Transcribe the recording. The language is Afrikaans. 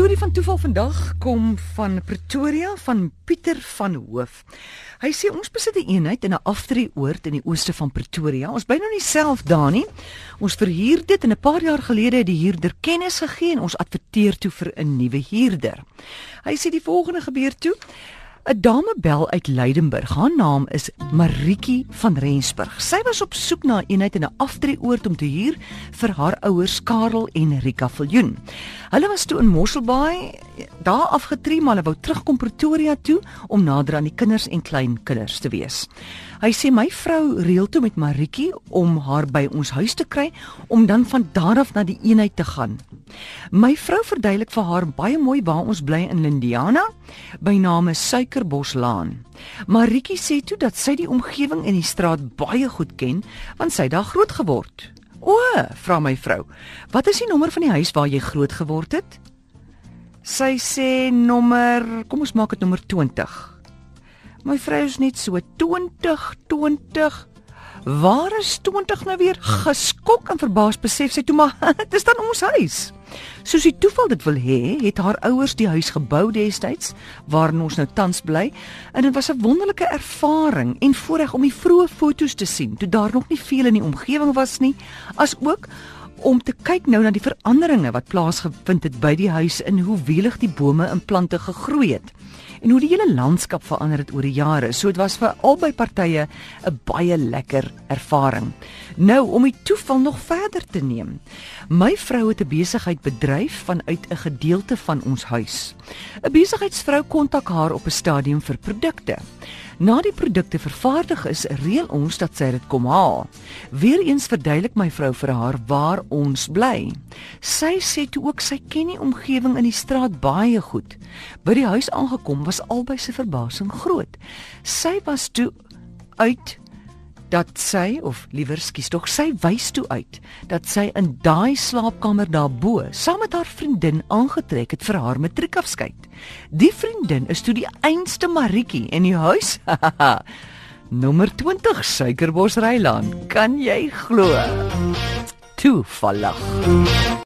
storie van toeval vandag kom van Pretoria van Pieter van Hoof. Hy sê ons besit 'n eenheid in 'n aftreeoord in die ooste van Pretoria. Ons bly nou nie self daar nie. Ons verhuur dit en 'n paar jaar gelede het die huurder kennis gegee en ons adverteer toe vir 'n nuwe huurder. Hy sê die volgende gebeur toe. 'n Dame bel uit Leidenburg. Haar naam is Maritjie van Rensburg. Sy was op soek na 'n eenheid in 'n aftreeoord om te huur vir haar ouers Karel en Rika Viljoen. Hulle was toe in Mosselbaai daar afgetree, maar hulle wou terugkom Pretoria toe om nader aan die kinders en kleinkinders te wees. Hy sê my vrou reël toe met Maritjie om haar by ons huis te kry om dan van daar af na die eenheid te gaan. My vrou verduidelik vir haar baie mooi waar ons bly in Lindiana by name Suikerboslaan. Maritjie sê toe dat sy die omgewing en die straat baie goed ken want sy het daar groot geword. O, vra my vrou, wat is die nommer van die huis waar jy groot geword het? Sy sê nommer, kom ons maak dit nommer 20. My vrou is net so 20 20. Waar is 20 nou weer? Geskok en verbaas besef sy toe maar dit is dan ons huis. Soos die toeval dit wil hê, het haar ouers die huis gebou destyds waarin ons nou tans bly en dit was 'n wonderlike ervaring en voorreg om die vroeë foto's te sien toe daar nog nie veel in die omgewing was nie, as ook om te kyk nou na die veranderinge wat plaasgevind het by die huis en hoe welig die bome en plante gegroei het en hoe die hele landskap verander het oor die jare. So dit was vir albei partye 'n baie lekker ervaring. Nou om die toeval nog verder te neem. My vrou het 'n besigheid bedryf vanuit 'n gedeelte van ons huis. 'n Besigheidsvrou kontak haar op 'n stadium vir produkte. Na die produkte vervaardig is, reël ons dat sy dit kom haal. Weereens verduidelik my vrou vir haar waar ons bly. Sy sê toe ook sy ken die omgewing in die straat baie goed. By die huis aangekom was albei se verbasing groot. Sy was toe uit dat sy of liewer skus tog sy wys toe uit dat sy in daai slaapkamer daarbo saam met haar vriendin aangetrek het vir haar matriekafskeid. Die vriendin is toe die einste Maritjie in die huis. Nommer 20 Suikerbos Reiland. Kan jy glo? Toevallig.